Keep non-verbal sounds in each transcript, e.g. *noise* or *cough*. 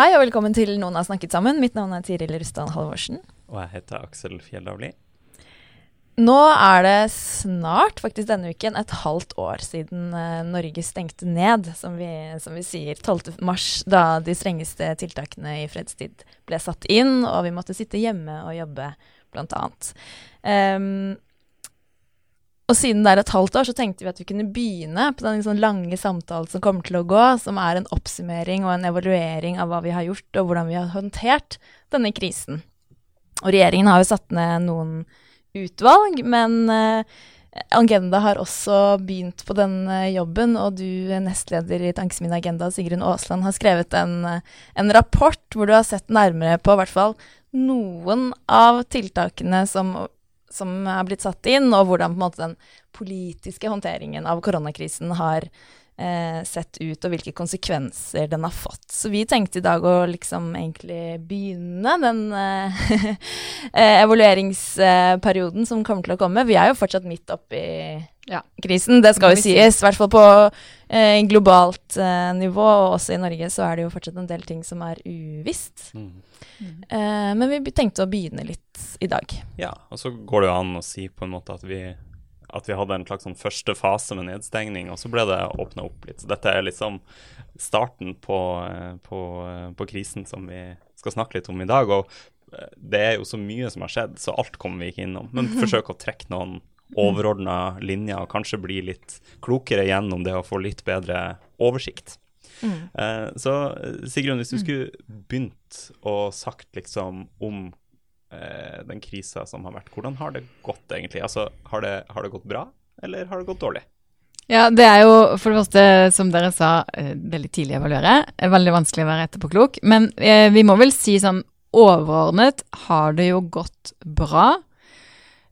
Hei og velkommen til Noen har snakket sammen. Mitt navn er Tiril Rustan Halvorsen. Og jeg heter Aksel Fjellavli. Nå er det snart, faktisk denne uken, et halvt år siden eh, Norge stengte ned, som vi, som vi sier. 12. mars, da de strengeste tiltakene i fredstid ble satt inn, og vi måtte sitte hjemme og jobbe, blant annet. Um, og siden det er et halvt år, så tenkte vi at vi kunne begynne på den liksom lange samtalen som kommer til å gå, som er en oppsummering og en evaluering av hva vi har gjort, og hvordan vi har håndtert denne krisen. Og regjeringen har jo satt ned noen utvalg, men uh, Agenda har også begynt på den uh, jobben, og du, nestleder i Tankesmien Agenda, Sigrun Aasland, har skrevet en, uh, en rapport hvor du har sett nærmere på i hvert fall noen av tiltakene som som er blitt satt inn, og hvordan måte, den politiske håndteringen av koronakrisen har eh, sett ut, og hvilke konsekvenser den har fått. Så vi tenkte i dag å liksom egentlig begynne den eh, *laughs* evalueringsperioden som kommer til å komme. Vi er jo fortsatt midt oppi ja. krisen, det skal jo sies. I hvert fall på eh, globalt eh, nivå, og også i Norge så er det jo fortsatt en del ting som er uvisst. Mm. Eh, men vi tenkte å begynne litt i dag. Ja, og så går det jo an å si på en måte at vi, at vi hadde en slags sånn første fase med nedstengning, og så ble det åpna opp litt. Så dette er liksom starten på, eh, på, eh, på krisen som vi skal snakke litt om i dag. og det er jo så mye som har skjedd, så alt kommer vi ikke innom. Men *laughs* forsøk å trekke noen overordna linjer, og kanskje bli litt klokere gjennom det å få litt bedre oversikt. Mm. Eh, så Sigrun, hvis du mm. skulle begynt å sagt liksom om eh, den krisa som har vært, hvordan har det gått egentlig? Altså, har det, har det gått bra, eller har det gått dårlig? Ja, det er jo for det første, som dere sa, eh, veldig tidlig å evaluere. Veldig vanskelig å være etterpåklok. Men eh, vi må vel si sånn overordnet har det jo gått bra.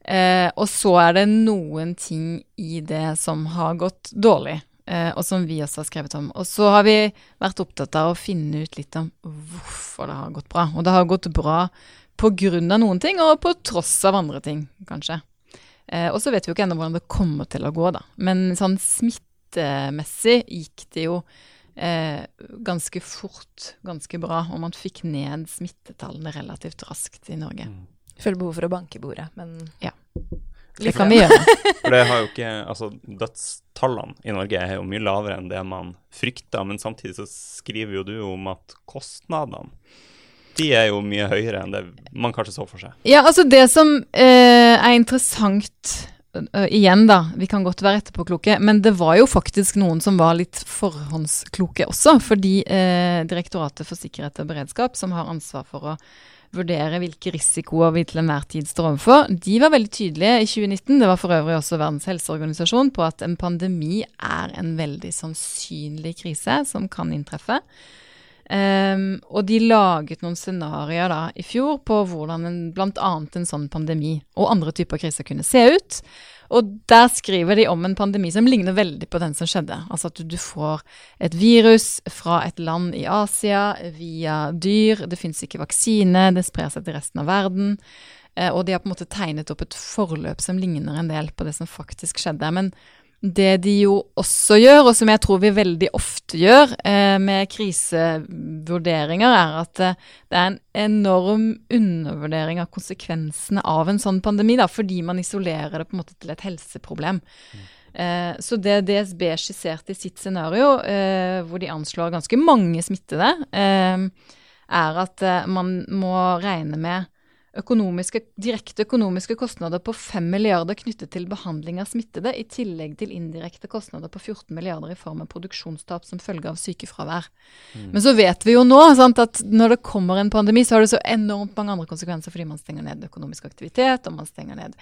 Eh, og så er det noen ting i det som har gått dårlig, eh, og som vi også har skrevet om. Og så har vi vært opptatt av å finne ut litt om hvorfor det har gått bra. Og det har gått bra på grunn av noen ting, og på tross av andre ting, kanskje. Eh, og så vet vi jo ikke ennå hvordan det kommer til å gå, da. Men sånn smittemessig gikk det jo eh, ganske fort, ganske bra. Og man fikk ned smittetallene relativt raskt i Norge. Mm. Føler behov for å banke i bordet, men ja. Det kan vi gjøre. *laughs* For det har jo ikke Altså, dødstallene i Norge er jo mye lavere enn det man frykter, men samtidig så skriver jo du om at kostnadene de er jo mye høyere enn det man kanskje så for seg. Ja, altså det som eh, er interessant uh, Igjen, da, vi kan godt være etterpåkloke, men det var jo faktisk noen som var litt forhåndskloke også. Fordi eh, Direktoratet for sikkerhet og beredskap, som har ansvar for å vurdere hvilke risikoer vi til enhver tid står overfor. De var veldig tydelige i 2019, det var for øvrig også Verdens helseorganisasjon, på at en pandemi er en veldig sannsynlig krise som kan inntreffe. Um, og de laget noen scenarioer da i fjor på hvordan en, bl.a. en sånn pandemi og andre typer kriser kunne se ut. Og der skriver de om en pandemi som ligner veldig på den som skjedde. Altså at du, får et virus fra et land i Asia via dyr. Det fins ikke vaksine, det sprer seg til resten av verden. Uh, og de har på en måte tegnet opp et forløp som ligner en del på det som faktisk skjedde. Men det de jo også gjør, og som jeg tror vi veldig ofte gjør eh, med krisevurderinger, er at eh, det er en enorm undervurdering av konsekvensene av en sånn pandemi, da, fordi man isolerer det på en måte til et helseproblem. Mm. Eh, så det DSB skisserte i sitt scenario, eh, hvor de anslår ganske mange smittede, eh, er at eh, man må regne med økonomiske, direkte økonomiske kostnader på 5 milliarder knyttet til behandling av smittede, i tillegg til indirekte kostnader på 14 milliarder i form av produksjonstap som følge av sykefravær. Mm. Men så vet vi jo nå sant, at når det kommer en pandemi, så har det så enormt mange andre konsekvenser fordi man stenger ned økonomisk aktivitet, og man stenger ned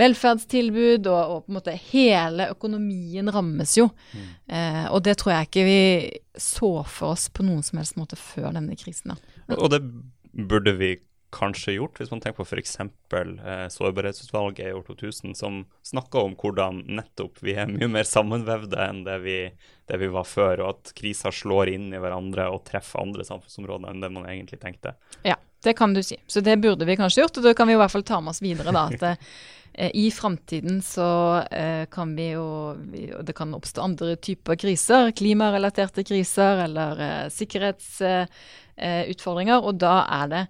velferdstilbud, og, og på en måte hele økonomien rammes jo. Mm. Eh, og det tror jeg ikke vi så for oss på noen som helst måte før denne krisen. Da. Og det burde vi kanskje gjort, hvis man tenker på f.eks. Eh, Sårbarhetsutvalget i år 2000, som snakka om hvordan nettopp vi er mye mer sammenvevde enn det vi, det vi var før, og at kriser slår inn i hverandre og treffer andre samfunnsområder enn det man egentlig tenkte. Ja, det kan du si. Så det burde vi kanskje gjort, og da kan vi i hvert fall ta med oss videre da, at eh, i framtiden så eh, kan vi jo Det kan oppstå andre typer kriser, klimarelaterte kriser eller eh, sikkerhetsutfordringer, eh, og da er det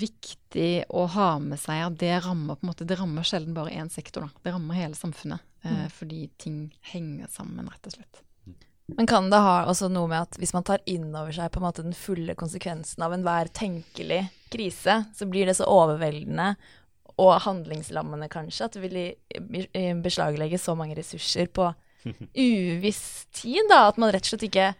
viktig å ha med seg at det rammer på en måte, det rammer sjelden bare én sektor. Da. Det rammer hele samfunnet. Eh, mm. Fordi ting henger sammen, rett og slett. Men kan det ha også noe med at hvis man tar inn over seg på en måte den fulle konsekvensen av enhver tenkelig krise, så blir det så overveldende og handlingslammende kanskje at det vil beslaglegge så mange ressurser på *laughs* uviss tid, da, at man rett og slett ikke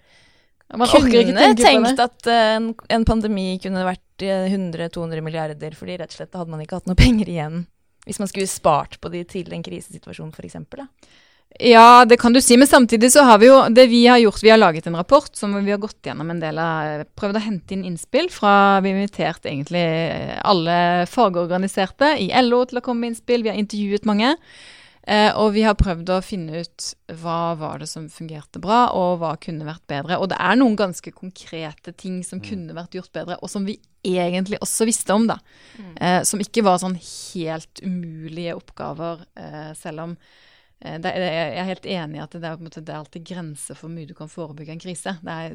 man kunne tenkt at uh, en, en, pandemi kunne vært 100-200 eh, milliarder, fordi rett og slett hadde man ikke hatt noe penger igjen hvis man skulle spart på de til en krisesituasjon f.eks. Ja, det kan du si, men samtidig så har vi jo det vi har gjort. Vi har laget en rapport som vi har gått gjennom en del av Prøvd å hente inn innspill fra Vi har invitert egentlig alle fagorganiserte i LO til å komme med innspill. Vi har intervjuet mange. Eh, og vi har prøvd å finne ut hva var det som fungerte bra, og hva kunne vært bedre. Og det er noen ganske konkrete ting som mm. kunne vært gjort bedre, og som vi egentlig også visste om, da. Mm. Eh, som ikke var sånn helt umulige oppgaver, eh, selv om eh, det, jeg er helt enig i at det er, måte, det er alltid grenser for hvor mye du kan forebygge en krise. Er,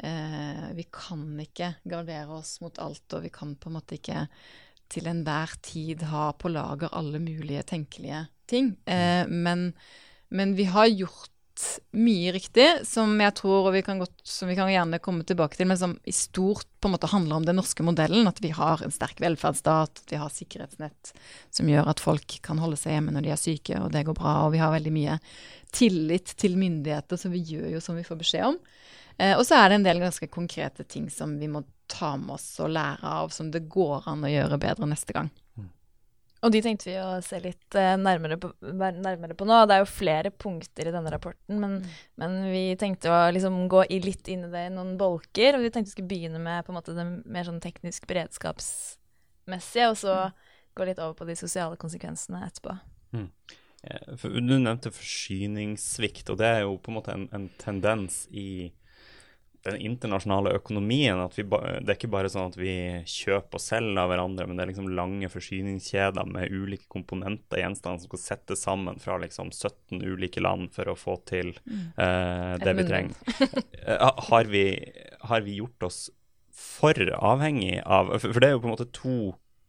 eh, vi kan ikke gardere oss mot alt, og vi kan på en måte ikke til enhver tid ha på lager alle mulige tenkelige ting. Eh, men, men, vi har gjort mye riktig, som jeg tror, og vi kan, godt, som vi kan gjerne komme tilbake til, men som i stort på en måte handler om den norske modellen. At vi har en sterk velferdsstat, at vi har sikkerhetsnett som gjør at folk kan holde seg hjemme når de er syke, og det går bra. Og vi har veldig mye tillit til myndigheter, så vi gjør jo som vi får beskjed om. Eh, og så er det en del ganske konkrete ting som vi må ta med oss og lære av, som det går an å gjøre bedre neste gang. Og de tenkte vi å se litt uh, nærmere, på, nærmere, på, nå. Det er jo flere punkter i denne rapporten, men, mm. men vi tenkte å liksom gå i litt inn i det i noen bolker. Og vi tenkte vi skulle begynne med på en måte det mer sånn teknisk beredskapsmessige, og så mm. gå litt over på de sosiale konsekvensene etterpå. Mm. Du nevnte forsyningssvikt, og det er jo på en måte en, en tendens i den internasjonale økonomien. at vi, Det er ikke bare sånn at vi kjøper og selger av hverandre, men det er liksom lange forsyningskjeder med ulike komponenter, gjenstander som skal settes sammen fra liksom 17 ulike land for å få til uh, det vi trenger. *laughs* Uh, har, vi, har, vi, gjort oss for avhengig av for det er jo på en måte to,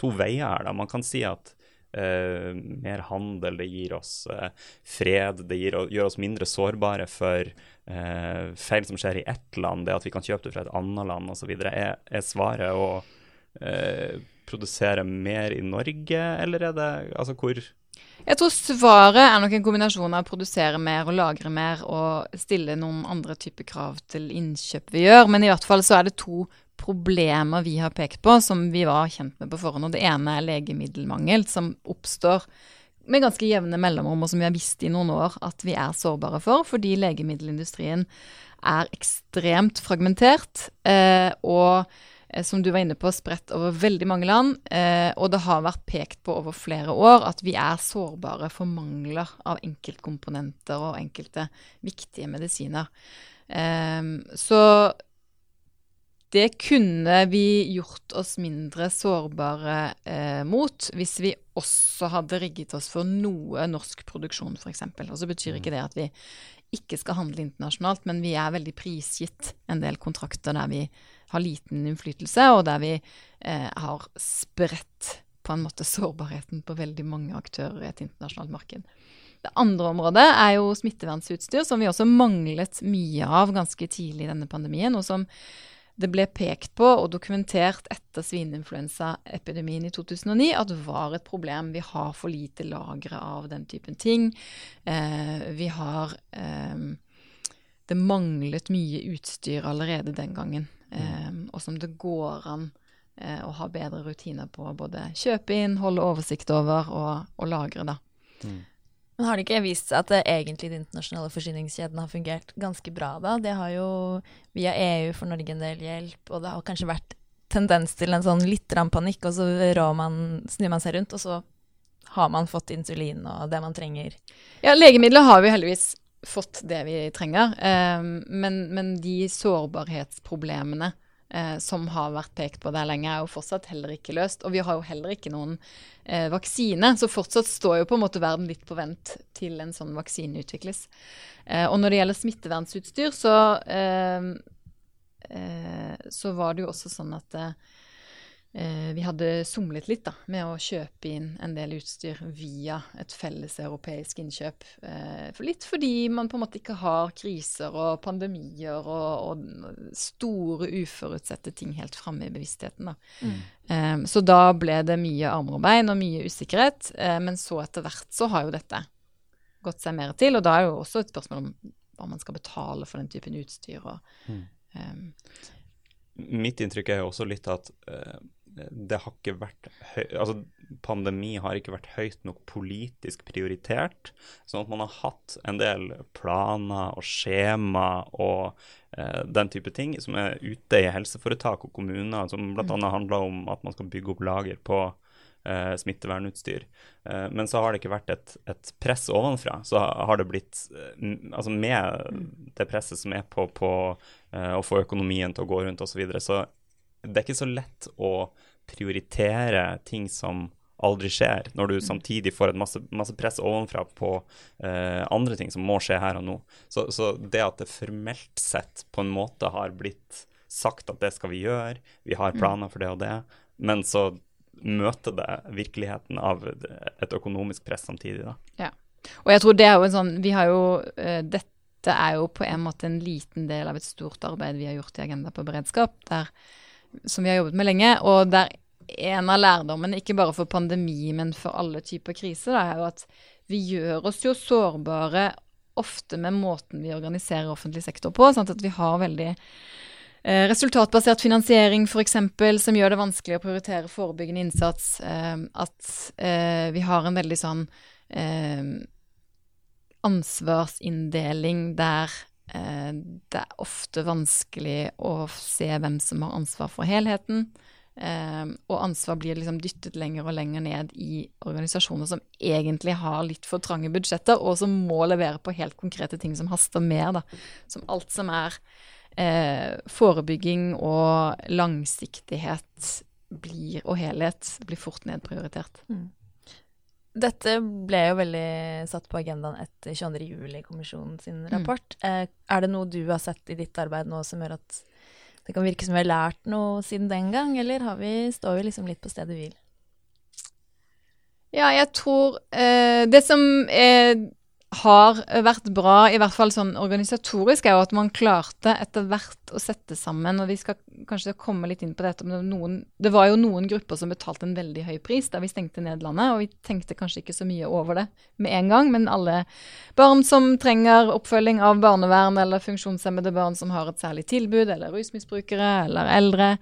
to veier her. da. Man kan si at Uh, mer handel, det gir oss uh, fred, det gir, gjør oss mindre sårbare for uh, feil som skjer i ett land, det at vi kan kjøpe det fra et annet land osv. Er, er svaret å produsere mer i Norge, eller er det altså hvor jeg tror svaret er nok en kombinasjon av å produsere mer og lagre mer og stille noen andre typer krav til innkjøp vi gjør. Men i hvert fall så er det to problemer vi har pekt på som vi var kjent med på forhånd. Og det ene er legemiddelmangel, som oppstår med ganske jevne mellomrom, og som vi har visst i noen år at vi er sårbare for, fordi legemiddelindustrien er ekstremt fragmentert. Eh, og Eh, som du var inne på, spredt over veldig mange land. Eh, og det har vært pekt på over flere år at vi er sårbare for mangler av enkeltkomponenter og enkelte viktige medisiner. Så det kunne vi gjort oss mindre sårbare eh, mot hvis vi også hadde rigget oss for noe norsk produksjon, f.eks. Og så betyr ikke det at vi ikke skal handle internasjonalt, men vi er veldig prisgitt en del kontrakter der vi har liten innflytelse, og der vi eh, har spredt på en måte sårbarheten på veldig mange aktører i et internasjonalt marked. Det andre området er jo smittevernsutstyr, som vi også manglet mye av ganske tidlig i denne pandemien, og som det ble pekt på og dokumentert etter svineinfluensaepidemien i 2009 at det var et problem. Vi har for lite lagre av den typen ting. Eh, vi har eh, Det manglet mye utstyr allerede den gangen, eh, og som det går an eh, å ha bedre rutiner på både kjøpe inn, holde oversikt over og, og lagre. da. Mm. Men har det ikke vist seg at det egentlig de internasjonale forsyningskjedene har fungert ganske bra da? Det har jo via EU for Norge en del hjelp, og det har kanskje vært tendens til en sånn litt panikk, og så man, snur man seg rundt, og så har man fått insulin og det man trenger. Ja, legemidler har vi heldigvis fått det vi trenger, eh, men, men de sårbarhetsproblemene eh, som har vært pekt på der lenge, er jo fortsatt heller ikke løst. Og vi har jo heller ikke noen eh, vaksine, så fortsatt står jo på en måte verden litt på vent til en sånn vaksine utvikles. Eh, og når det gjelder smittevernsutstyr, så, eh, eh, så var det jo også sånn at Eh, vi hadde somlet litt da, med å kjøpe inn en del utstyr via et felles europeisk innkjøp. Eh, for litt fordi man på en måte ikke har kriser og pandemier og, og store uforutsette ting helt framme i bevisstheten. Da. Mm. Eh, så da ble det mye armer og bein og mye usikkerhet. Eh, men så etter hvert så har jo dette gått seg mer til. Og da er jo også et spørsmål om hva man skal betale for den typen utstyr. Og, mm. Eh, Mitt inntrykk er jo også litt at det har ikke vært høy, altså Pandemi har ikke vært høyt nok politisk prioritert. Sånn at man har hatt en del planer og skjema og eh, den type ting som er ute i helseforetak og kommuner, som bl.a. Mm. handler om at man skal bygge opp lager på eh, smittevernutstyr. Eh, men så har det ikke vært et, et, press ovenfra. Så har det blitt eh, Altså med mm. det presset som er på, på eh, å få økonomien til å gå rundt osv., så, videre, så det er ikke så lett å prioritere ting som aldri skjer, når du mm. samtidig får et masse, masse press ovenfra på eh, andre ting som må skje her og nå. Så, så, det at det formelt sett på en måte har blitt sagt at det skal vi gjøre, vi har mm. planer for det og det, men så møter det virkeligheten av et økonomisk press samtidig, da. Ja. Og jeg tror det er jo en sånn Vi har jo uh, Dette er jo på en måte en liten del av et stort arbeid vi har gjort i Agenda på beredskap, der som vi har jobbet med lenge. Og der en av lærdommene, ikke bare for pandemi, men for alle typer kriser, da, er jo at vi gjør oss jo sårbare ofte med måten vi organiserer offentlig sektor på. Sånn at vi har veldig eh, resultatbasert finansiering f.eks., som gjør det vanskelig å prioritere forebyggende innsats. Eh, at eh, vi har en veldig sånn eh, ansvarsinndeling der det er ofte vanskelig å se hvem som har ansvar for helheten. Eh, og ansvar blir liksom dyttet lenger og lenger ned i organisasjoner som egentlig har litt for trange budsjetter, og som må levere på helt konkrete ting som haster mer. Da. Som alt som er eh, forebygging og langsiktighet blir, og helhet blir fort nedprioritert. Mm. Dette ble jo veldig satt på agendaen etter 22. juli-kommisjonen sin mm. rapport. Mm. Er det noe du har sett i ditt arbeid nå som gjør at det kan virke som vi har lært noe siden den gang, eller vi, står vi liksom litt på stedet hvil? Ja, jeg tror eh, Det som er har vært bra, i hvert fall sånn organisatorisk, er jo at man klarte etter hvert å sette sammen Og vi skal kanskje komme litt inn på dette, men noen, det var jo noen grupper som betalte en veldig høy pris da vi stengte ned landet, og vi tenkte kanskje ikke så mye over det med en gang, men alle barn som trenger oppfølging av barnevern, eller funksjonshemmede barn som har et særlig tilbud, eller rusmisbrukere, eller eldre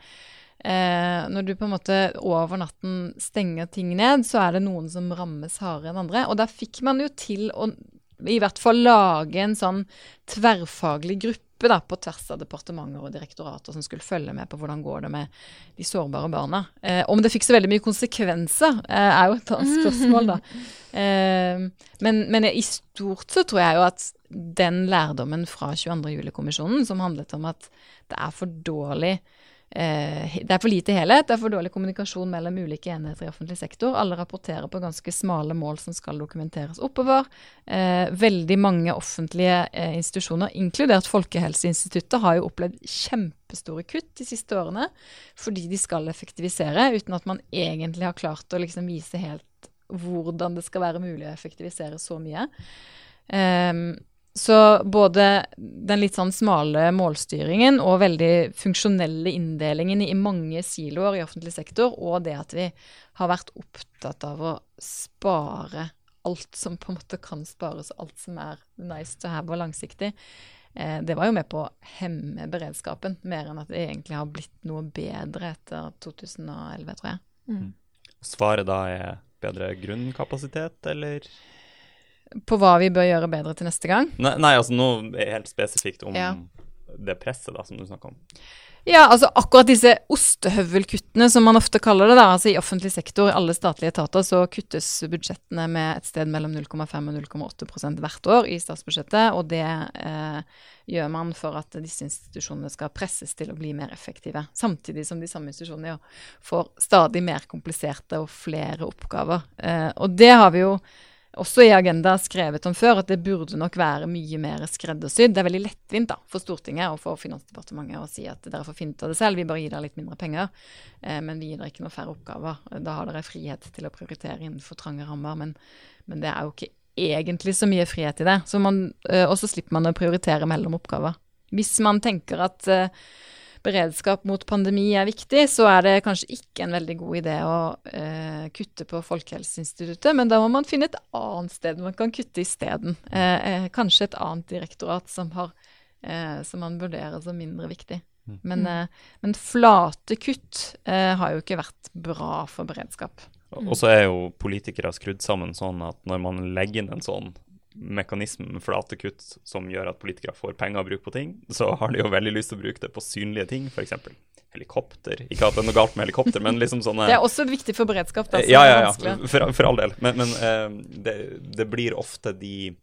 Eh, når du på en måte over natten stenger ting ned, så er det noen som rammes hardere enn andre. Og da fikk man jo til å i hvert fall lage en sånn tverrfaglig gruppe da, på tvers av departementer og direktorater som skulle følge med på hvordan går det med de sårbare barna. Eh, om det fikk så veldig mye konsekvenser, eh, er jo et annet spørsmål, da. Eh, men, men, i stort så tror jeg jo at den lærdommen fra 22. juli-kommisjonen, som handlet om at det er for dårlig det er for lite helhet, det er for dårlig kommunikasjon mellom ulike enheter i offentlig sektor. Alle rapporterer på ganske smale mål som skal dokumenteres oppover. Eh, veldig mange offentlige eh, institusjoner, inkludert Folkehelseinstituttet, har jo opplevd kjempestore kutt de siste årene fordi de skal effektivisere, uten at man egentlig har klart å liksom vise helt hvordan det skal være mulig å effektivisere så mye. Um, så både den litt sånn smale målstyringen og veldig funksjonelle inndelingen i mange siloer i offentlig sektor, og det at vi har vært opptatt av å spare alt som på en måte kan spares, alt som er nice to have og langsiktig, eh, det var jo med på å hemme beredskapen, mer enn at det egentlig har blitt noe bedre etter 2011, tror jeg. Mm. Svaret da er bedre grunnkapasitet, eller? På hva vi bør gjøre bedre til neste gang? Nei, nei altså noe helt spesifikt om Ja. det presset da, som du snakker om. Ja, altså akkurat disse ostehøvelkuttene, som man ofte kaller det, da, altså i offentlig sektor, i alle statlige etater, så kuttes budsjettene med et sted mellom 0,5 og 0,8% hvert år i statsbudsjettet, og det eh, gjør man for at disse institusjonene skal presses til å bli mer effektive. Samtidig som de samme institusjonene jo får stadig mer kompliserte og flere oppgaver. Eh, og det har vi jo også i Agenda skrevet om før, at det burde nok være mye mer skreddersydd. Det er veldig lettvint da, for Stortinget og for Finansdepartementet å si at dere får finne ut av det selv, vi bare gir dere litt mindre penger. Eh, men vi gir dere ikke noe færre oppgaver. Da har dere frihet til å prioritere innenfor trange rammer. Men, men det er jo ikke egentlig så mye frihet i det. Så man, eh, og så slipper man å prioritere mellom oppgaver. Hvis man tenker at eh, beredskap mot pandemi er viktig, så er det kanskje ikke en veldig god idé å eh, kutte på Folkehelseinstituttet, men da må man finne et annet sted man kan kutte isteden. Eh, eh, kanskje et annet direktorat som, har, eh, som man vurderer som mindre viktig. Men, eh, men flate kutt eh, har jo ikke vært bra for beredskap. Og så er jo politikere skrudd sammen sånn at når man legger inn en sånn mekanisme med flate kutt som gjør at politikere får penger å bruke på ting, så har de jo veldig lyst til å bruke det på synlige ting, f.eks. helikopter. Ikke at det er noe galt med helikopter, men liksom sånne Det er også viktig for beredskap. Da, Ja, ja, ja, for, for all del. Men, men uh, det, det blir ofte de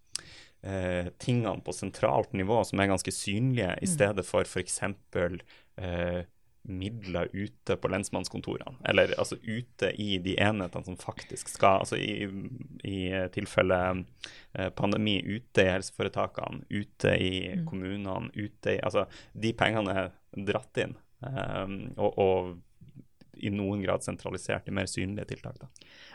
uh, tingene på sentralt nivå som er ganske synlige, i stedet for f.eks. Eh, midler ute på lensmannskontorene, eller altså ute i de enhetene som faktisk skal Altså i, i tilfelle eh, pandemi ute i helseforetakene, ute i kommunene, ute i Altså, de pengene er dratt inn, Um, og, og i noen grad sentralisert i mer synlige tiltak. da.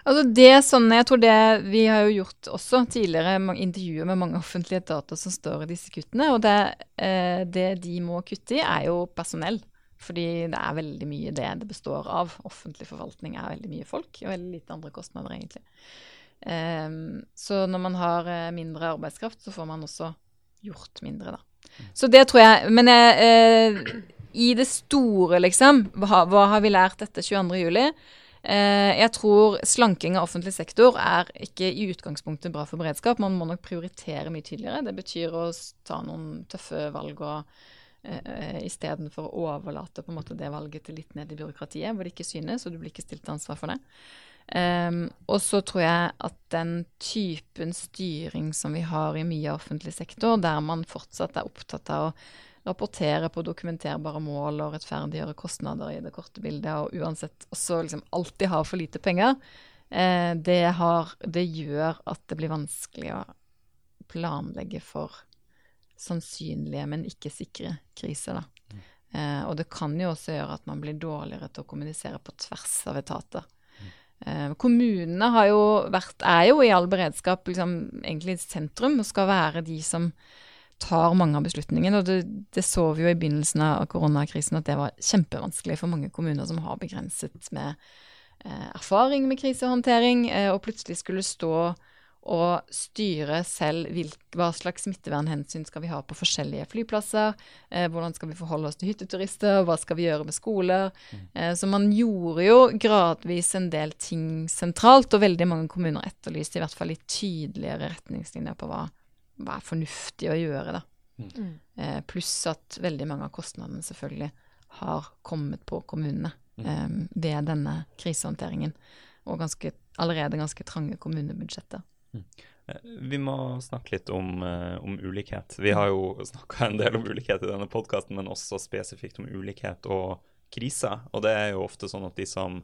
Altså det er sånn, jeg tror det Vi har jo gjort også tidligere intervjuer med mange offentlige etater som står i disse kuttene. Og det, eh, det de må kutte i, er jo personell. Fordi det er veldig mye det det består av. Offentlig forvaltning er veldig mye folk, og veldig lite andre kostnader, egentlig. Um, så når man har eh, mindre arbeidskraft, så får man også gjort mindre, da. Så det tror jeg Men jeg, uh, i det store, liksom, hva, hva har vi lært etter 22. juli? Eh, jeg tror slanking av offentlig sektor er ikke i utgangspunktet bra for beredskap. Man må nok prioritere mye tydeligere. Det betyr å ta noen tøffe valg og uh, istedenfor å overlate på en måte det valget til litt ned i byråkratiet, hvor det ikke synes, og du blir ikke stilt ansvar for det. Um, og så tror jeg at den typen styring som vi har i mye offentlig sektor, der man fortsatt er opptatt av å rapportere på dokumenterbare mål og rettferdiggjøre kostnader i det korte bildet, og uansett også liksom alltid har for lite penger, eh, det, har, det gjør at det blir vanskelig å planlegge for sannsynlige, men ikke sikre kriser. Da. Eh, og det kan jo også gjøre at man blir dårligere til å kommunisere på tvers av etater. Eh, kommunene har jo vært, er jo i all beredskap liksom, egentlig sentrum og skal være de som tar mange av beslutningene. Og det, det så vi jo i begynnelsen av koronakrisen at det var kjempevanskelig for mange kommuner som har begrenset med eh, erfaring med krisehåndtering, eh, og plutselig skulle stå og styre selv hvilk, hva slags smittevernhensyn skal vi ha på forskjellige flyplasser, eh, hvordan skal vi forholde oss til hytteturister, hva skal vi gjøre med skoler. Eh, så man gjorde jo gradvis en del ting sentralt, og veldig mange kommuner etterlyste i hvert fall litt tydeligere retningslinjer på hva, hva er fornuftig å gjøre. da. Mm. Eh, pluss at veldig mange av kostnadene selvfølgelig har kommet på kommunene eh, ved denne krisehåndteringen, og ganske, allerede ganske trange kommunebudsjetter. Eh, Vi må snakke litt om, eh, om ulikhet. Vi har jo snakka en del om ulikhet i denne podkasten, men også spesifikt om ulikhet og kriser. Og det er jo ofte sånn at de som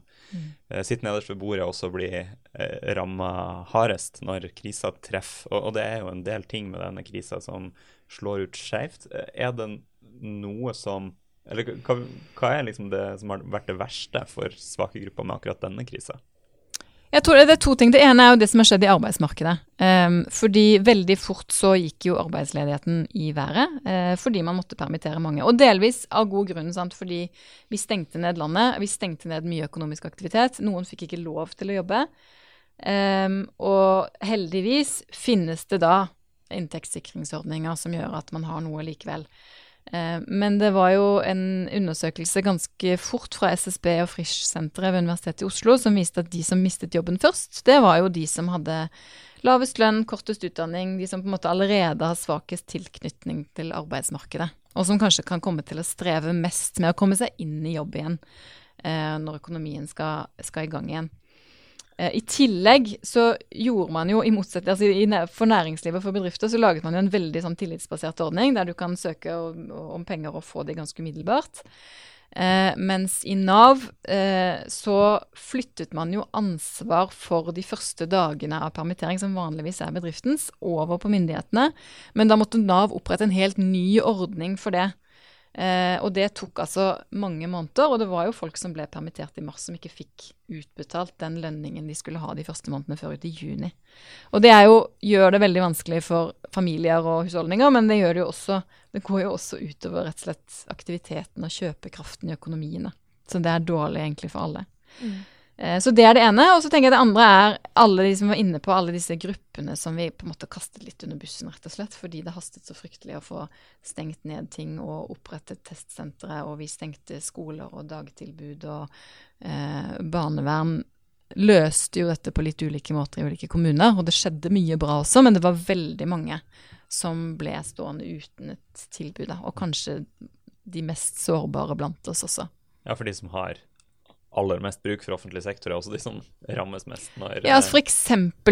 eh, sitter nederst ved bordet, også blir eh, ramma hardest når krisa treffer. Og, og det er jo en del ting med denne krisa som slår ut skeivt. Er det noe som Eller hva, hva er liksom det som har vært det verste for svake grupper med akkurat denne krisa? Jeg tror Det er to ting. Det ene er jo det som har skjedd i arbeidsmarkedet. Um, fordi veldig fort så gikk jo arbeidsledigheten i været. Uh, fordi man måtte permittere mange. Og delvis av god grunn, sant? fordi vi stengte ned landet. Vi stengte ned mye økonomisk aktivitet. Noen fikk ikke lov til å jobbe. Um, og heldigvis finnes det da inntektssikringsordninger som gjør at man har noe likevel. Eh, men det var jo en undersøkelse ganske fort fra SSB og Frisch-senteret ved Universitetet i Oslo som viste at de som mistet jobben først, det var jo de som hadde lavest lønn, kortest utdanning, de som på en måte allerede har svakest tilknytning til arbeidsmarkedet. Og som kanskje kan komme til å streve mest med å komme seg inn i jobb igjen eh, når økonomien skal, skal i gang igjen. Eh, I tillegg så gjorde man jo, i motsetning altså for næringslivet for bedrifter, så laget man jo en veldig sånn tillitsbasert ordning der du kan søke om penger og få det ganske umiddelbart. Eh, mens i Nav eh, så flyttet man jo ansvar for de første dagene av permittering, som vanligvis er bedriftens, over på myndighetene. Men da måtte Nav opprette en helt ny ordning for det. Eh, og det tok altså mange måneder, og det var jo folk som ble permittert i mars som ikke fikk utbetalt den lønningen de skulle ha de første månedene før ut i juni. Og det jo, gjør det veldig vanskelig for familier og husholdninger, men det, det, også, det går jo også utover rett og slett aktiviteten og kjøpekraften i økonomiene. Så det er dårlig egentlig for alle. Mm. Eh, så det er det ene. Og så tenker jeg det andre er alle de som var inne på alle disse gruppene som vi på en måte kastet litt under bussen, rett og slett. Fordi det hastet så fryktelig å få stengt ned ting og opprettet testsentre, og vi stengte skoler og dagtilbud og eh, barnevern. Løste jo dette på litt ulike måter i ulike kommuner, og det skjedde mye bra også, men det var veldig mange som ble stående uten et tilbud. Og kanskje de mest sårbare blant oss også. Ja, for de som har aller mest bruk for offentlig sektor, er også de som rammes mest. Når, ja, altså F.eks.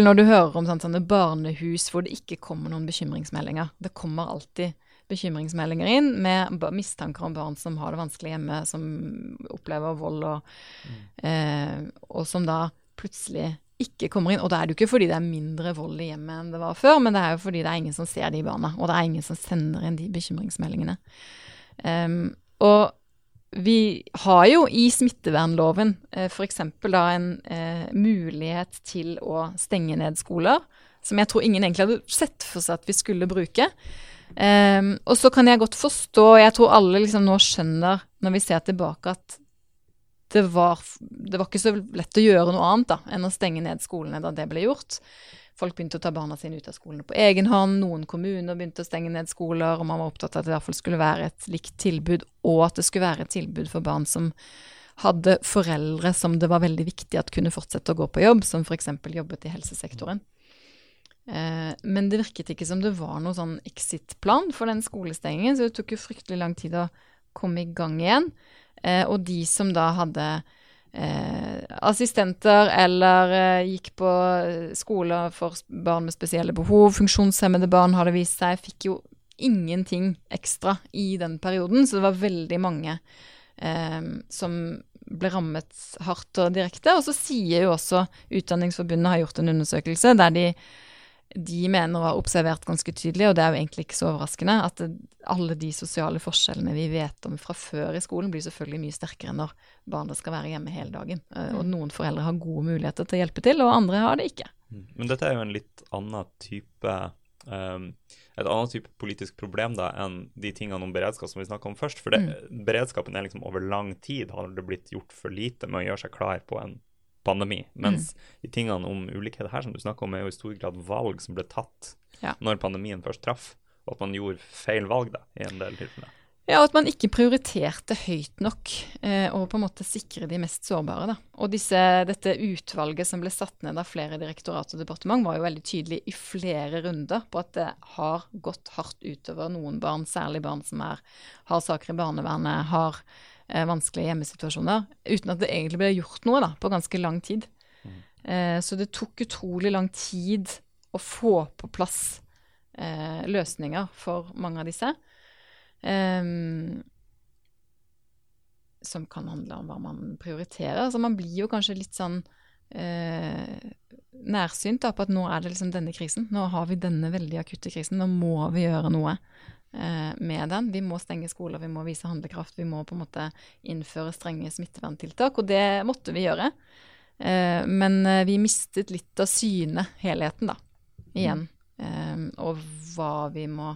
når du hører om sånn, sånne barnehus hvor det ikke kommer noen bekymringsmeldinger. Det kommer alltid bekymringsmeldinger inn med mistanker om barn som har det vanskelig hjemme, som opplever vold, og, mm. eh, og som da plutselig ikke kommer inn. Og da er det jo ikke fordi det er mindre vold i hjemmet enn det var før, men det er jo fordi det er ingen som ser de barna, og det er ingen som sender inn de bekymringsmeldingene. Um, og vi har jo i smittevernloven eh, f.eks. da en eh, mulighet til å stenge ned skoler, som jeg tror ingen egentlig hadde sett for seg at vi skulle bruke. Um, og så kan jeg godt forstå, jeg tror alle liksom nå skjønner når vi ser tilbake, at det var, det var ikke så lett å gjøre noe annet da, enn å stenge ned skolene da det ble gjort. Folk begynte å ta barna sine ut av skolene på egen hånd. Noen kommuner begynte å stenge ned skoler, og man var opptatt av at det i hvert fall skulle være et likt tilbud, og at det skulle være et tilbud for barn som hadde foreldre som det var veldig viktig at kunne fortsette å gå på jobb, som f.eks. jobbet i helsesektoren. Eh, men det virket ikke som det var noen sånn exit-plan for den skolestengingen, så det tok jo fryktelig lang tid å komme i gang igjen. Eh, og de som da hadde eh, assistenter eller eh, gikk på skoler for barn med spesielle behov. Funksjonshemmede barn har det vist seg fikk jo ingenting ekstra i den perioden, så det var veldig mange eh, som ble rammet hardt og direkte. Og så sier jo også Utdanningsforbundet har gjort en undersøkelse der de de mener å ha observert ganske tydelig, og det er jo egentlig ikke så overraskende, at alle de sosiale forskjellene vi vet om fra før i skolen, blir selvfølgelig mye sterkere når barna skal være hjemme hele dagen. Eh, og mm. noen foreldre har gode muligheter til å hjelpe til, og andre har det ikke. Mm. Men dette er jo en litt annen type um, et annet type politisk problem da, enn de tingene om beredskap som vi snakka om først. For det, mm. beredskapen er liksom over lang tid har det blitt gjort for lite med å gjøre seg klar på en pandemi. Mens mm. de tingene om ulikhet her som du snakker om, er jo i stor grad valg som ble tatt ja. når pandemien først traff, og at man gjorde feil valg da, i en del tilfeller. Ja, og at man ikke prioriterte høyt nok eh, å på en måte sikre de mest sårbare. Da. Og disse, dette utvalget som ble satt ned av flere direktorat og departement, var jo veldig tydelig i flere runder på at det har gått hardt utover noen barn, særlig barn som er, har saker i barnevernet, har vanskelige hjemmesituasjoner, uten at det egentlig ble gjort noe da, på ganske lang tid. Mm. Eh, så det tok utrolig lang tid å få på plass eh, løsninger for mange av disse. Som kan handle om hva man prioriterer. Altså, man blir jo kanskje litt sånn eh, nærsynt da, på at nå er det liksom denne krisen. Nå har vi denne veldig akutte krisen. Nå må vi gjøre noe eh, med den. Vi må stenge skoler, vi må vise handlekraft. Vi må på en måte innføre strenge smitteverntiltak. Og det måtte vi gjøre. Eh, men eh, vi mistet litt av syne, helheten, da, igjen. Eh, og hva vi må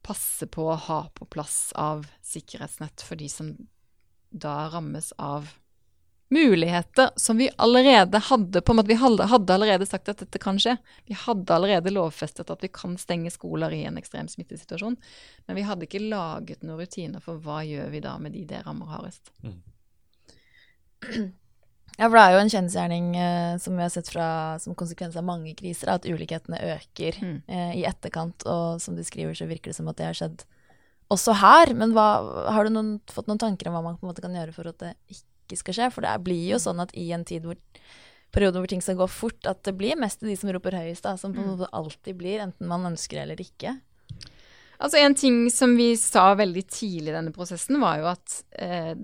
passe på å ha på plass av sikkerhetsnett for de som da rammes av muligheter som vi allerede hadde på en måte, Vi hadde, hadde allerede sagt at dette kan skje. Vi hadde allerede lovfestet at vi kan stenge skoler i en ekstrem smittesituasjon. Men vi hadde ikke laget noen rutiner for hva gjør vi da med de det rammer hardest. Mm. Ja, for det er jo en kjensgjerning eh, som vi har sett fra, som konsekvens av mange kriser, at ulikhetene øker mm. eh, i etterkant. Og som du skriver, så virker det som at det har skjedd også her. Men hva, har du noen, fått noen tanker om hva man på en måte kan gjøre for at det ikke skal skje? For det blir jo sånn at i en tid hvor perioder hvor ting skal gå fort, at det blir mest de som roper høyest, da, som mm. alltid blir, enten man ønsker det eller ikke. Altså En ting som vi sa veldig tidlig i denne prosessen, var jo at eh,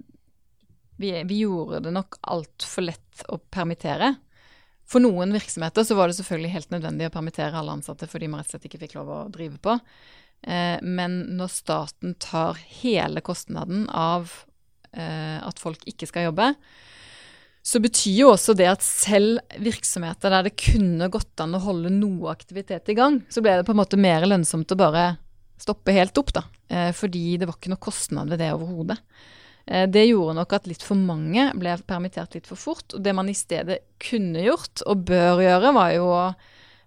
vi, vi, gjorde det nok altfor lett å permittere. For noen virksomheter så var det selvfølgelig helt nødvendig å permittere alle ansatte fordi man rett og slett ikke fikk lov å drive på. Eh, men når staten tar hele kostnaden av at folk ikke skal jobbe, så betyr jo også det at selv virksomheter der det kunne gått an å holde noe aktivitet i gang, så ble det på en måte mer lønnsomt å bare stoppe helt opp, da. Eh, fordi det var ikke noe kostnad ved det overhodet. Det gjorde nok at litt for mange ble permittert litt for fort. Og det man i stedet kunne gjort, og bør gjøre, var jo å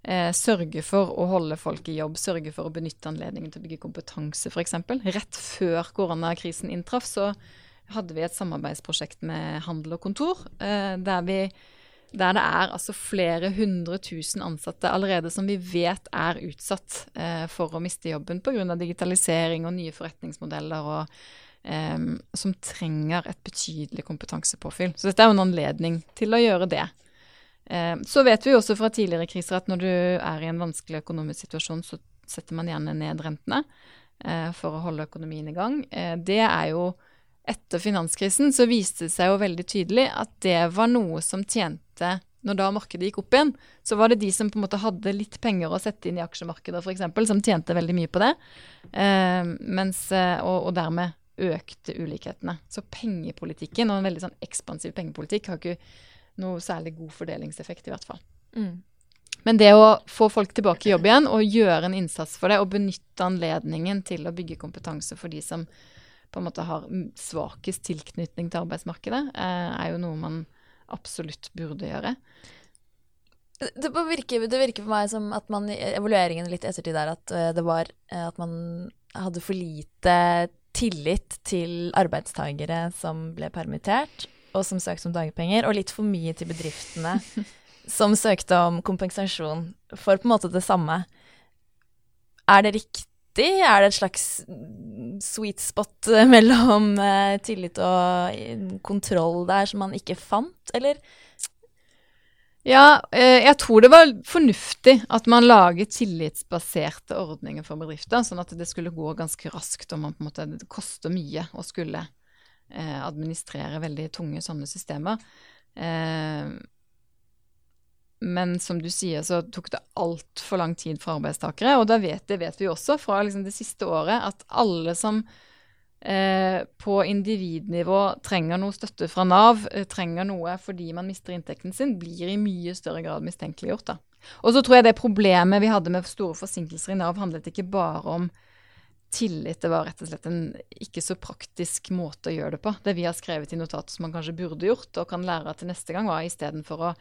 eh, sørge for å holde folk i jobb, sørge for å benytte anledningen til å bygge kompetanse, f.eks. Rett før koronakrisen inntraff, så hadde vi et samarbeidsprosjekt med handel og kontor, eh, der, vi, der det er altså flere hundre tusen ansatte allerede som vi vet er utsatt eh, for å miste jobben pga. digitalisering og nye forretningsmodeller. og Um, som trenger et betydelig kompetansepåfyll. Så dette er jo en anledning til å gjøre det. Eh, så vet vi også fra tidligere kriser at når du er i en vanskelig økonomisk situasjon, så setter man gjerne ned rentene eh, for å holde økonomien i gang. Eh, det er jo Etter finanskrisen så viste det seg jo veldig tydelig at det var noe som tjente når da markedet gikk opp igjen, så var det de som på en måte hadde litt penger å sette inn i aksjemarkedet f.eks., som tjente veldig mye på det. Eh, mens, og, og, dermed økte ulikhetene. Så pengepolitikken, og en veldig sånn ekspansiv pengepolitikk, har ikke noe særlig god fordelingseffekt, i hvert fall. Mm. Men det å få folk tilbake i jobb igjen og gjøre en innsats for det, og benytte anledningen til å bygge kompetanse for de som på en måte har svakest tilknytning til arbeidsmarkedet, eh, er jo noe man absolutt burde gjøre. Det virker, det virker, for meg som at man i evalueringen litt ettertid er at eh, det var eh, at man hadde for lite tillit til arbeidstagere som ble permittert, og som søkte om dagpenger, og litt for mye til bedriftene *laughs* som søkte om kompensasjon for på en måte det samme. Er det riktig? Er det et slags sweet spot mellom uh, tillit og kontroll der som man ikke fant, eller? Ja, eh, jeg tror det var fornuftig at man laget tillitsbaserte ordninger for bedrifter, sånn at det skulle gå ganske raskt, og man på en måte, det koster mye å skulle eh, administrere veldig tunge sånne systemer. Men som du sier, så tok det altfor lang tid for arbeidstakere. Og vet, det vet vi også fra liksom det siste året, at alle som eh, på individnivå trenger noe støtte fra Nav, eh, trenger noe fordi man mister inntekten sin, blir i mye større grad mistenkeliggjort. Da. Og så tror jeg det problemet vi hadde med store forsinkelser i Nav, handlet ikke bare om tillit. Det var rett og slett en ikke så praktisk måte å gjøre det på. Det vi har skrevet i notatet som man kanskje burde gjort og kan lære til neste gang, var istedenfor å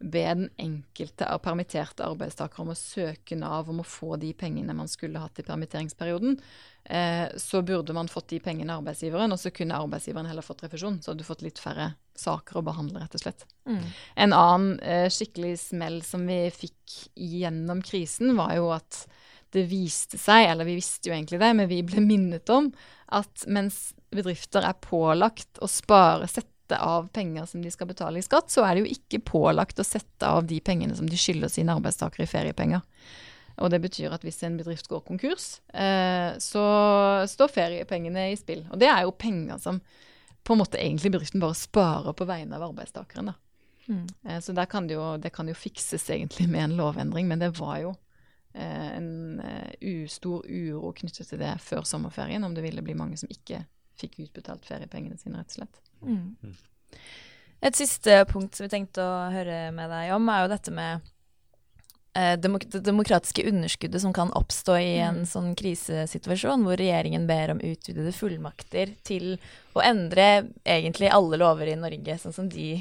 be den enkelte av permitterte arbeidstakere om å søke Nav om å få de pengene man skulle hatt i permitteringsperioden, eh, så burde man fått de pengene av arbeidsgiveren, og så kunne arbeidsgiveren heller fått refusjon. Så hadde du fått litt færre saker å behandle, rett og slett. Mm. En annen eh, skikkelig smell som vi fikk gjennom krisen, var jo at det viste seg, eller vi visste jo egentlig det, men vi ble minnet om at mens bedrifter er pålagt å spare, sette av penger som de skal betale i skatt, så er det jo ikke pålagt å sette av de pengene som de skylder sine arbeidstakere i feriepenger. Og det betyr at hvis en bedrift går konkurs, eh, så står feriepengene i spill. Og det er jo penger som på en måte egentlig bedriften bare sparer på vegne av arbeidstakeren. Mm. Eh, så kan det, jo, det kan jo fikses egentlig med en lovendring, men det var jo Eh, en uh, stor uro knyttet til det før sommerferien, om det ville bli mange som ikke fikk utbetalt feriepengene sine, rett og slett. Mm. mm. Et siste punkt som vi tenkte å høre med deg om, er jo dette med eh, det demokratiske underskuddet som kan oppstå i en sånn krisesituasjon, hvor regjeringen ber om utvidede fullmakter til å endre egentlig alle lover i Norge sånn som de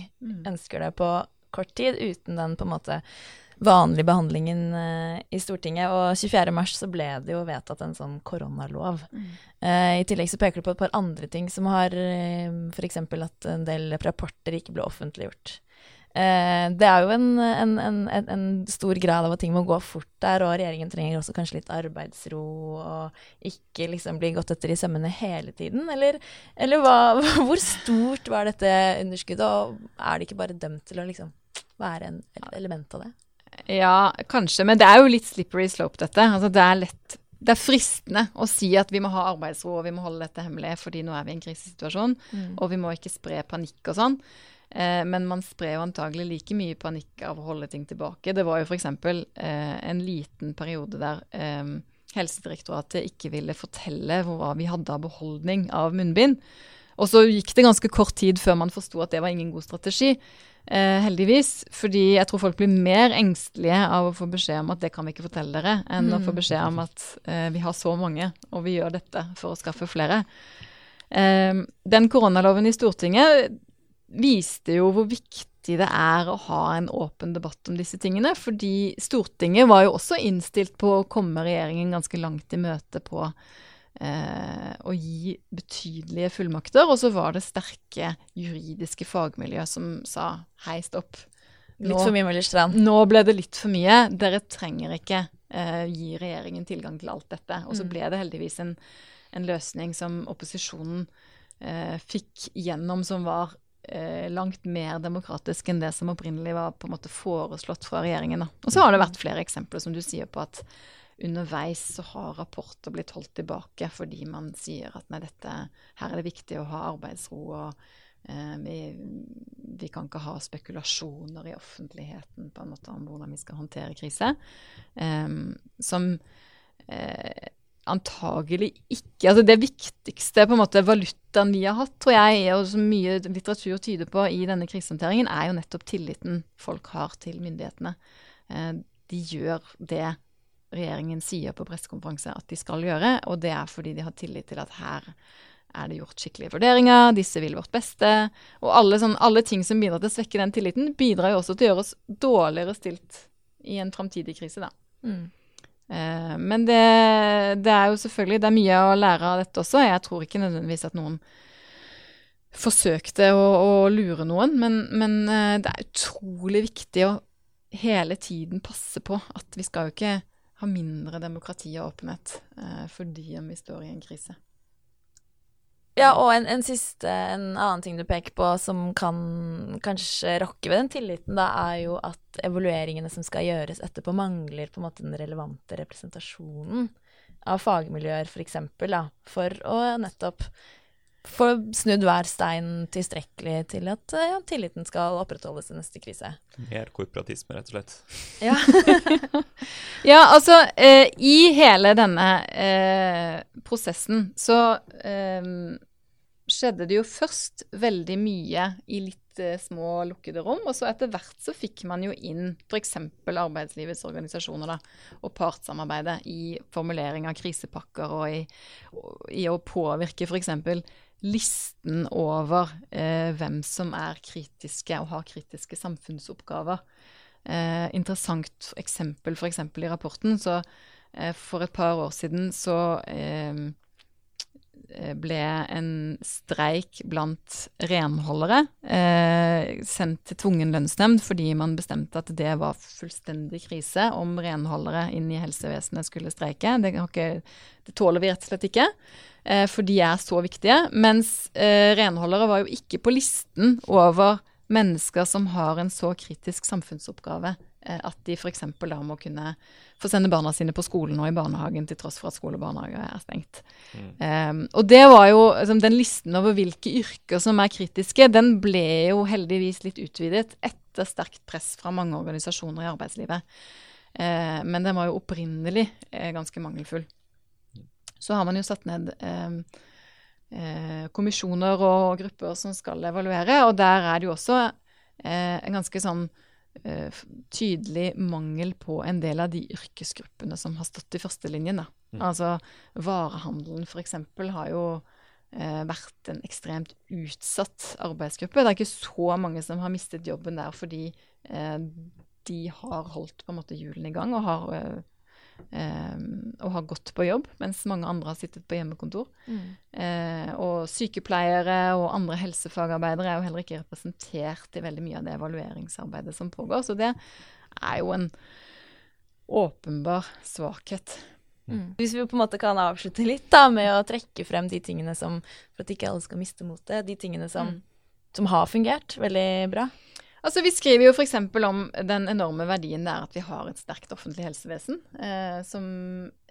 ønsker det på kort tid, uten den på en måte vanlige behandlingen eh, i Stortinget. Og 24. mars så ble det jo vedtatt en sånn koronalov. Eh, I tillegg så peker du på et par andre ting som har uh, F.eks. at en del rapporter ikke ble offentliggjort. Eh, det er jo en, en, en, en, en stor grad av at ting må gå fort der, og regjeringen trenger også kanskje litt arbeidsro og ikke liksom bli gått etter i sømmene hele tiden. Eller, eller hva, *laughs* hvor stort var dette underskuddet, og er det ikke bare dømt til å liksom være en element av det? Ja, kanskje, men det er jo litt slippery slope, dette. Altså, det er lett Det er fristende å si at vi må ha arbeidsro og vi må holde dette hemmelig, fordi nå er vi i en krisesituasjon, og vi må ikke spre panikk og sånn. Eh, men man sprer jo antagelig like mye panikk av å holde ting tilbake. Det var jo f.eks. Eh, en liten periode der eh, Helsedirektoratet ikke ville fortelle hva vi hadde av beholdning av munnbind. Og så gikk det ganske kort tid før man forsto at det var ingen god strategi. Eh, heldigvis. Fordi jeg tror folk blir mer engstelige av å få beskjed om at det kan vi ikke fortelle dere, enn å få beskjed om at eh, vi har så mange, og vi gjør dette for å skaffe flere. Eh, den koronaloven i Stortinget viste jo hvor viktig det er å ha en åpen debatt om disse tingene. Fordi Stortinget var jo også innstilt på å komme regjeringen ganske langt i møte på å gi betydelige fullmakter. Og så var det sterke juridiske fagmiljø som sa hei, stopp. Litt for mye Møller Strand. Nå ble det litt for mye. Dere trenger ikke eh, gi regjeringen tilgang til alt dette. Og så Mm. ble det heldigvis en, en løsning som opposisjonen eh, fikk gjennom, som var eh, langt mer demokratisk enn det som opprinnelig var på en måte foreslått fra regjeringen. Da. Og så har det vært flere eksempler, som du sier, på at underveis så har rapporter blitt holdt tilbake fordi man sier at nei, dette, her er det viktig å ha arbeidsro, og eh, vi, vi kan ikke ha spekulasjoner i offentligheten på en måte om hvordan vi skal håndtere krise. Eh, som eh, antagelig ikke Altså det viktigste på en måte valutaen vi har hatt, tror jeg, og som mye litteratur tyder på i denne krisehåndteringen, er jo nettopp tilliten folk har til myndighetene. Eh, de gjør det regjeringen sier på pressekonferanse at de skal gjøre, og det er fordi de har tillit til at her er det gjort skikkelige vurderinger, disse vil vårt beste. Og alle, sånn, alle ting som bidrar til å svekke den tilliten, bidrar jo også til å gjøre oss dårligere stilt i en framtidig krise, da. Mm. Eh, men det, det er jo selvfølgelig Det er mye å lære av dette også. Jeg tror ikke nødvendigvis at noen forsøkte å, å lure noen, men, men eh, det er utrolig viktig å hele tiden passe på at vi skal jo ikke ha mindre demokrati og åpenhet eh, fordi om vi står i en krise. Ja, og en, en siste, en annen ting du peker på som kan kanskje rokke ved den tilliten, da, er jo at evalueringene som skal gjøres etterpå, mangler på en måte den relevante representasjonen av fagmiljøer, for eksempel, for å nettopp få snudd hver stein tilstrekkelig til at ja, tilliten skal opprettholdes i neste krise. Mer korporatisme, rett og slett. Ja. *laughs* Ja, altså eh, I hele denne eh, prosessen så eh, skjedde det jo først veldig mye i litt eh, små lukkede rom. Og så etter hvert så fikk man jo inn f.eks. arbeidslivets organisasjoner da, og partssamarbeidet i formulering av krisepakker og i, og i å påvirke f.eks. listen over eh, hvem som er kritiske og har kritiske samfunnsoppgaver. Eh, interessant eksempel f.eks. i rapporten. Så eh, for et par år siden så eh, ble en streik blant renholdere eh, sendt til tvungen lønnsnemnd fordi man bestemte at det var fullstendig krise om renholdere inn i helsevesenet skulle streike. Det, ikke, det tåler vi rett og slett ikke, eh, for de er så viktige. Mens eh, renholdere var jo ikke på listen over mennesker som har en så kritisk samfunnsoppgave eh, at de f.eks. da må kunne få sende barna sine på skolen og i barnehagen til tross for at skole og barnehage er stengt. Um, og det var jo, liksom, Den listen over hvilke yrker som er kritiske, den ble jo heldigvis litt utvidet etter sterkt press fra mange organisasjoner i arbeidslivet. Uh, men den var jo opprinnelig uh, ganske mangelfull. Så har man jo satt ned eh, uh, kommisjoner og grupper som skal evaluere, og der er det jo også eh, en ganske sånn eh, tydelig mangel på en del av de yrkesgruppene som har stått i førstelinjen. Mm. Altså varehandelen f.eks. har jo eh, vært en ekstremt utsatt arbeidsgruppe. Det er ikke så mange som har mistet jobben der fordi eh, de har holdt på en måte hjulene i gang og har, eh, eh, og har gått på jobb, mens mange andre har sittet på hjemmekontor. Eh, og sykepleiere og andre helsefagarbeidere er jo heller ikke representert i veldig mye av det evalueringsarbeidet som pågår. Så det er jo en åpenbar svakhet. Mm. Hvis vi på en måte kan avslutte litt da, med å trekke frem de tingene som For at ikke alle skal miste motet. De tingene som, Mm. som har fungert veldig bra. Altså, Vi skriver jo f.eks. om den enorme verdien det er at vi har et sterkt offentlig helsevesen, eh, som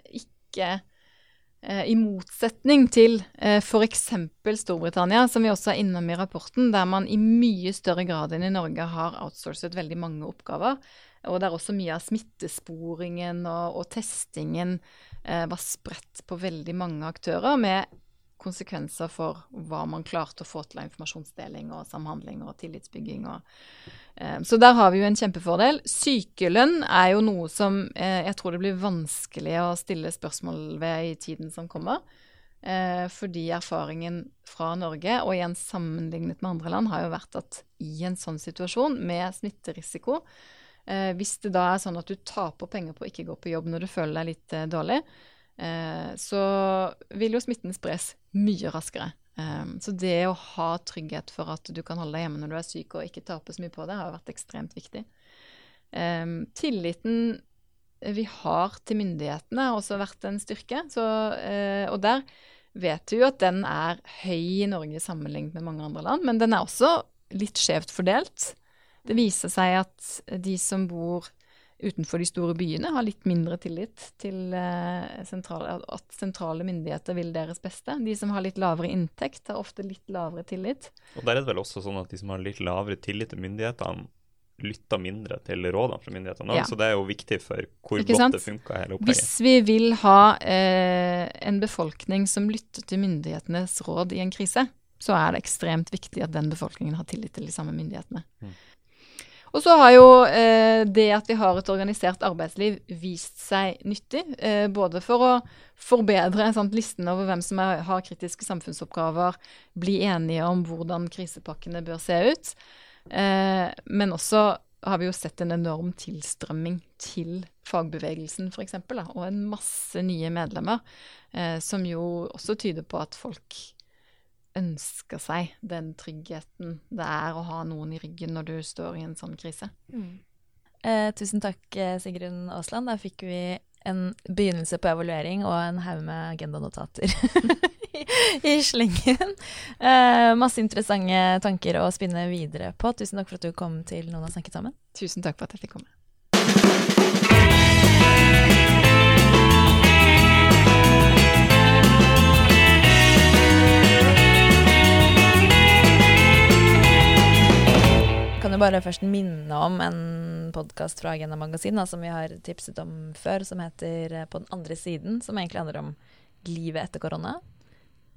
ikke eh, I motsetning til eh, f.eks. Storbritannia, som vi også er innom i rapporten, der man i mye større grad enn i Norge har outsourcet veldig mange oppgaver, og der også mye av smittesporingen og, og testingen eh, var spredt på veldig mange aktører, med konsekvenser for hva man klarte å få til av informasjonsdeling og samhandling og tillitsbygging. Og, eh, så der har vi jo en kjempefordel. Sykelønn er jo noe som eh, jeg tror det blir vanskelig å stille spørsmål ved i tiden som kommer. Eh, fordi erfaringen fra Norge, og igjen sammenlignet med andre land, har jo vært at i en sånn situasjon med smitterisiko, eh, hvis det da er sånn at du taper penger på å ikke gå på jobb når du føler deg litt eh, dårlig, så vil jo smitten spres mye raskere. Eh, så det å ha trygghet for at du kan holde deg hjemme når du er syk og ikke tape så mye på det, har vært ekstremt viktig. Eh, tilliten vi har til myndighetene har også vært en styrke. Så, eh, og der vet vi jo at den er høy i Norge sammenlignet med mange andre land, men den er også litt skjevt fordelt. Det viser seg at de som bor utenfor de store byene, har litt mindre tillit til eh, sentrale, at sentrale myndigheter vil deres beste. De som har litt lavere inntekt, har ofte litt lavere tillit. Og der er det vel også sånn at de som har litt lavere tillit til myndighetene, lytter mindre til rådene fra myndighetene. Ja. Så det er jo viktig for hvor Ikke godt sant? det funker hele opplegget. Hvis vi vil ha eh, en befolkning som lytter til myndighetenes råd i en krise, så er det ekstremt viktig at den befolkningen har tillit til de samme myndighetene. Mm. Og så har jo eh, det at vi har et organisert arbeidsliv vist seg nyttig. Eh, både for å forbedre sant, listen over hvem som er, har kritiske samfunnsoppgaver, bli enige om hvordan krisepakkene bør se ut. Eh, men også har vi jo sett en enorm tilstrømming til fagbevegelsen f.eks., og en masse nye medlemmer, eh, som jo også tyder på at folk ønsker seg den tryggheten det er å ha noen i ryggen når du står i en sånn krise. Eh, tusen takk, eh, Sigrun Aasland. Da fikk vi en begynnelse på evaluering og en haug med agendanotater *laughs* i, i slengen. Eh, masse interessante tanker å spinne videre på. Tusen takk for at du kom til Noen har snakket sammen. Tusen takk for at jeg fikk komme. Jo bare først minne om en podkast fra Agenda Magasin da, som vi har tipset om før, som heter eh, På den andre siden, som egentlig handler om livet etter korona.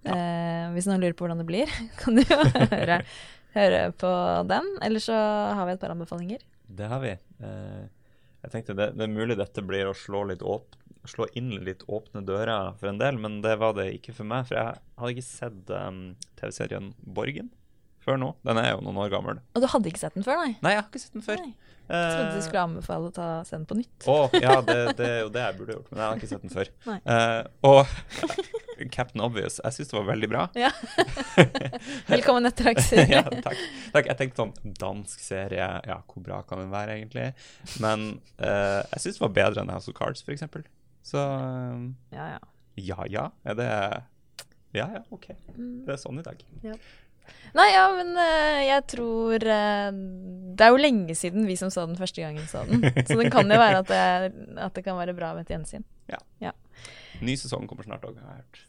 Eh, hvis noen lurer på hvordan det blir, *laughs* kan du jo høre, høre på den. Eller så har vi et par anbefalinger. Det har vi. Eh, jeg tenkte det, det er mulig dette blir å slå, åp slå inn litt åpne dører for en del, men det var det ikke for meg. For jeg hadde ikke sett um, TV-serien Borgen før nå. Den er jo noen år gammel. Og du hadde ikke sett den før, nei? Nei, jeg har ikke sett den før. Nei. Jeg trodde du Eh, skulle anbefale å ta, se den på nytt. Å, ja, det, det er jo det jeg burde gjort, men jeg har ikke sett den før. *laughs* Eh, og *laughs* Captain Obvious, jeg syns det var veldig bra. Ja. *laughs* Velkommen etter, Aksel. ja, takk. takk. Jeg tenkte sånn Dansk serie, ja, hvor bra kan den være, egentlig? Men uh, jeg syns det var bedre enn House of Cards, f.eks. Så eh, Ja, ja. ja ja, er det Ja ja, OK. Mm. Det er sånn i dag. Nei, ja, men uh, jeg tror uh, Det er jo lenge siden vi som så den første gangen, så den. Så det kan jo være at det, at det kan være bra med et gjensyn. Ja. Ny sesong kommer snart òg, har jeg hørt.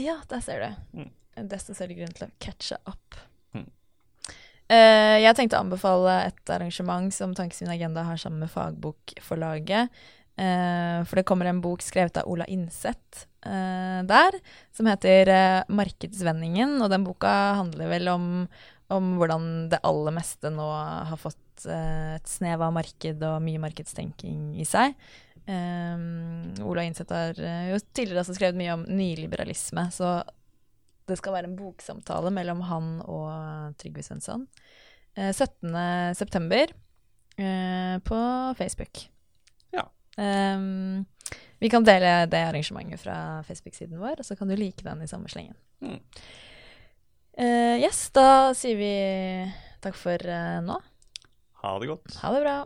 Ja, der ser du. Mm. Desto større grunn til å catche up. Mm. Uh, jeg tenkte å anbefale et arrangement som Tankesmien Agenda har sammen med Fagbokforlaget. Eh, for det kommer en bok skrevet av Ola Innseth eh, der, som heter eh, 'Markedsvendingen'. Og den boka handler vel om, om hvordan det aller meste nå har fått eh, et snev av marked og mye markedstenking i seg. Um, Ola Innseth har eh, jo tidligere også skrevet mye om nyliberalisme, så det skal være en boksamtale mellom han og Trygve Svensson. Eh, 17.9. Eh, på Facebook. Um, vi kan dele det arrangementet fra Facebook-siden vår, og så kan du like den i samme slengen. Mm. Uh, yes, da sier vi takk for uh, nå. Ha det godt. Ha det bra.